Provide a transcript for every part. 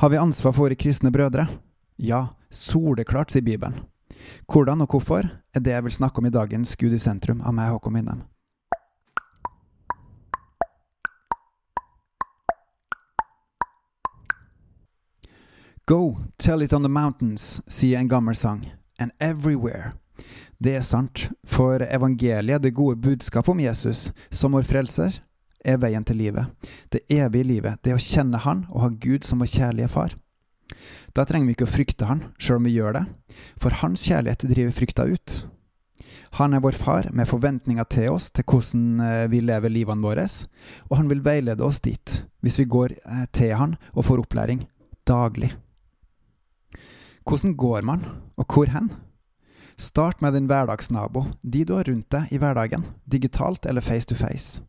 Har vi ansvar for våre kristne brødre? Ja, soleklart, sier Bibelen. Hvordan og hvorfor er det jeg vil snakke om i dagens Gud i sentrum av meg, Håkon Winnem. Go, tell it on the mountains, sier en gammel sang. And everywhere. Det er sant, for evangeliet, det gode budskapet om Jesus som vår frelser, er veien til livet. Det evige livet, det å kjenne Han og ha Gud som vår kjærlige far. Da trenger vi ikke å frykte Han, sjøl om vi gjør det, for Hans kjærlighet driver frykta ut. Han er vår far med forventninger til oss til hvordan eh, vi lever livene våre, og han vil veilede oss dit hvis vi går eh, til han og får opplæring daglig. Hvordan går man, og hvor hen? Start med din hverdagsnabo, de du har rundt deg i hverdagen, digitalt eller face to face.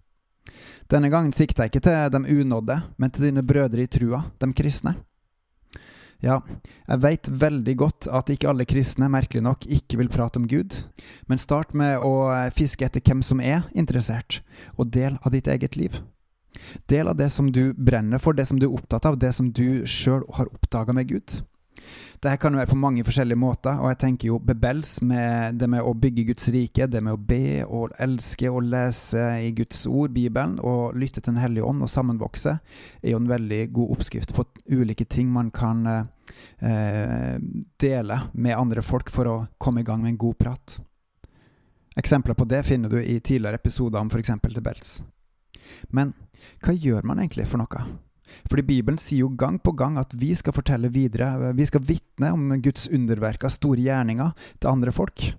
Denne gangen sikter jeg ikke til de unådde, men til dine brødre i trua, de kristne. Ja, jeg veit veldig godt at ikke alle kristne, merkelig nok, ikke vil prate om Gud, men start med å fiske etter hvem som er interessert, og del av ditt eget liv. Del av det som du brenner for, det som du er opptatt av, det som du sjøl har oppdaga med Gud. Dette kan jo være på mange forskjellige måter, og jeg tenker jo bebels med det med å bygge Guds rike, det med å be og elske og lese i Guds ord, Bibelen, og lytte til Den hellige ånd og sammenvokse, er jo en veldig god oppskrift på ulike ting man kan eh, dele med andre folk for å komme i gang med en god prat. Eksempler på det finner du i tidligere episoder om f.eks. Bebels. Men hva gjør man egentlig for noe? Fordi Bibelen sier jo gang på gang at vi skal fortelle videre, vi skal vitne om Guds underverker, store gjerninger, til andre folk.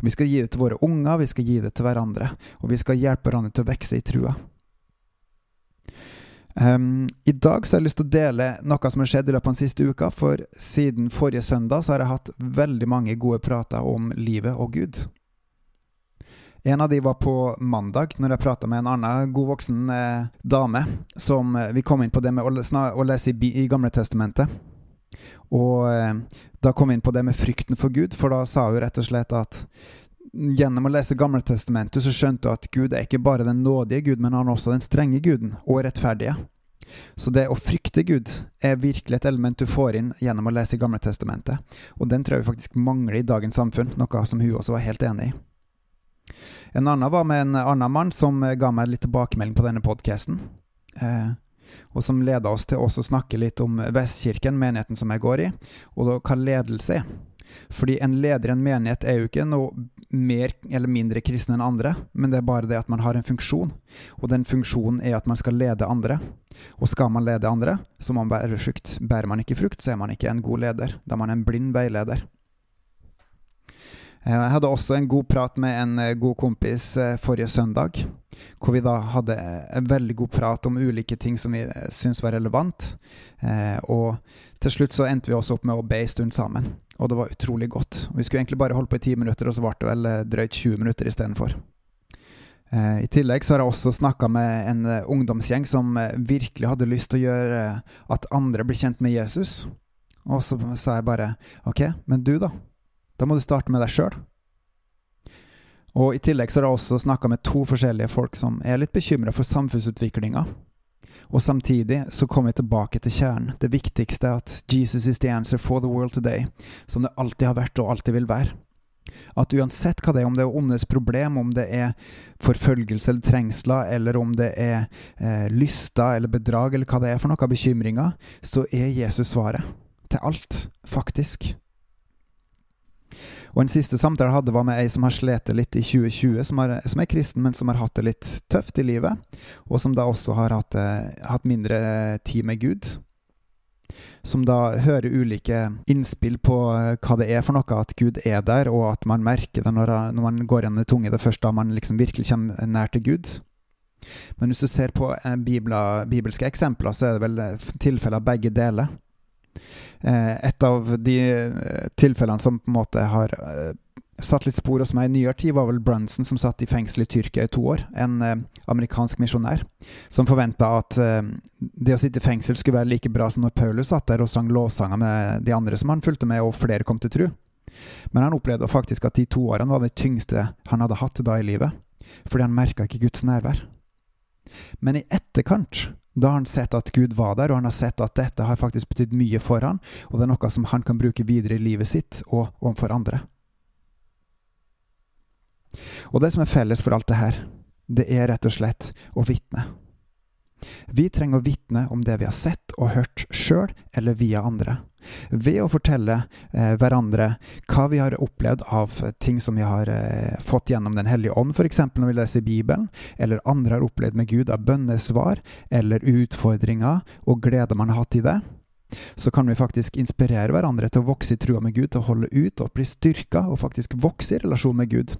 Vi skal gi det til våre unger, vi skal gi det til hverandre, og vi skal hjelpe hverandre til å vokse i trua. Um, I dag så har jeg lyst til å dele noe som har skjedd i løpet av den siste uka, for siden forrige søndag så har jeg hatt veldig mange gode prater om livet og Gud. En av de var på mandag, når jeg prata med en annen god voksen eh, dame. Som eh, Vi kom inn på det med å, å lese i, i Gamle Testamentet. Og eh, da kom vi inn på det med frykten for Gud, for da sa hun rett og slett at gjennom å lese Gamle Testamentet så skjønte hun at Gud er ikke bare den nådige Gud, men han er også den strenge Guden, og rettferdige. Så det å frykte Gud er virkelig et element du får inn gjennom å lese i Gamle Testamentet. Og den tror jeg vi faktisk mangler i dagens samfunn, noe som hun også var helt enig i. En annen var med en annen mann som eh, ga meg litt tilbakemelding på denne podkasten. Eh, og som leda oss til også å snakke litt om Vestkirken, menigheten som jeg går i, og hva ledelse er. Fordi en leder i en menighet er jo ikke noe mer eller mindre kristen enn andre, men det er bare det at man har en funksjon, og den funksjonen er at man skal lede andre. Og skal man lede andre, så man bære frukt. Bærer man ikke frukt, så er man ikke en god leder. Da er man en blind veileder. Eh, jeg hadde også en god prat med en eh, god kompis eh, forrige søndag, hvor vi da hadde en veldig god prat om ulike ting som vi syntes var relevant. Og til slutt så endte vi også opp med å be en stund sammen, og det var utrolig godt. Vi skulle egentlig bare holde på i ti minutter, og så ble det vel drøyt 20 minutter istedenfor. I tillegg så har jeg også snakka med en ungdomsgjeng som virkelig hadde lyst til å gjøre at andre blir kjent med Jesus. Og så sa jeg bare OK, men du, da? Da må du starte med deg sjøl. Og I tillegg så har jeg også snakka med to forskjellige folk som er litt bekymra for samfunnsutviklinga. Og samtidig så kommer vi tilbake til kjernen. Det viktigste er at Jesus is the answer for the world today, som det alltid har vært og alltid vil være. At uansett hva det er, om det er ondes problem, om det er forfølgelse eller trengsler, eller om det er eh, lyster eller bedrag, eller hva det er for noe av bekymringer, så er Jesus svaret. Til alt, faktisk. Og En siste samtale jeg hadde, var med ei som har slitt litt i 2020, som, er, som, er kristen, men som har hatt det litt tøft i livet, og som da også har hatt, eh, hatt mindre tid med Gud. Som da hører ulike innspill på eh, hva det er for noe, at Gud er der, og at man merker det når, når man går gjennom det tunge. Det første da man liksom virkelig kommer nær til Gud. Men hvis du ser på eh, bibla, bibelske eksempler, så er det vel tilfeller av begge deler. Eh, et av de eh, tilfellene som på en måte har eh, satt litt spor hos meg i nyere tid, var vel Brunson, som satt i fengsel i Tyrkia i to år. En amerikansk misjonær som forventa at det å sitte i fengsel skulle være like bra som når Paulus satt der og sang lovsanger med de andre som han fulgte med, og flere kom til tru. Men han opplevde faktisk at de to årene var det tyngste han hadde hatt da i livet, fordi han merka ikke Guds nærvær. Men i etterkant Da har han sett at Gud var der, og han har sett at dette har faktisk betydd mye for han, og det er noe som han kan bruke videre i livet sitt og overfor andre. Og det som er felles for alt det her, det er rett og slett å vitne. Vi trenger å vitne om det vi har sett og hørt sjøl, eller via andre. Ved å fortelle eh, hverandre hva vi har opplevd av ting som vi har eh, fått gjennom Den hellige ånd, f.eks. når vi leser Bibelen, eller andre har opplevd med Gud av bønnesvar, eller utfordringer og glede man har hatt i det, så kan vi faktisk inspirere hverandre til å vokse i trua med Gud, til å holde ut og bli styrka og faktisk vokse i relasjon med Gud.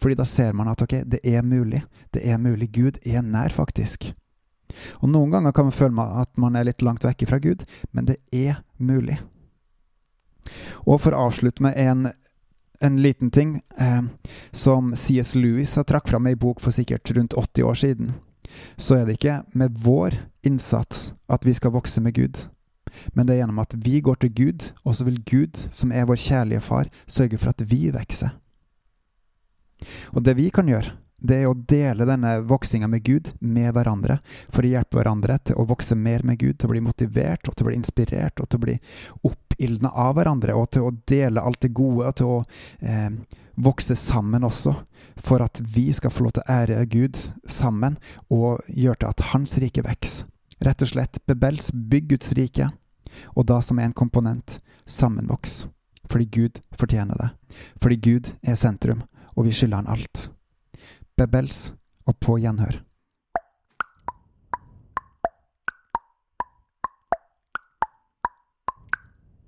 Fordi da ser man at ok, det er mulig. Det er mulig. Gud er nær, faktisk. Og Noen ganger kan man føle at man er litt langt vekke fra Gud, men det er mulig. Og for å avslutte med en, en liten ting eh, som C.S. Lewis har trakk fram i bok for sikkert rundt 80 år siden, så er det ikke med vår innsats at vi skal vokse med Gud. Men det er gjennom at vi går til Gud, og så vil Gud, som er vår kjærlige far, sørge for at vi vokser. Og det vi kan gjøre, det er å dele denne voksinga med Gud med hverandre, for å hjelpe hverandre til å vokse mer med Gud, til å bli motivert, og til å bli inspirert, og til å bli oppildna av hverandre, og til å dele alt det gode, og til å eh, vokse sammen også, for at vi skal få lov til å ære Gud sammen, og gjøre til at Hans rike vokser. Rett og slett Bebels bygg Guds rike, og da som en komponent sammenvoks. Fordi Gud fortjener det. Fordi Gud er sentrum, og vi skylder han alt. Bebels og på gjenhør.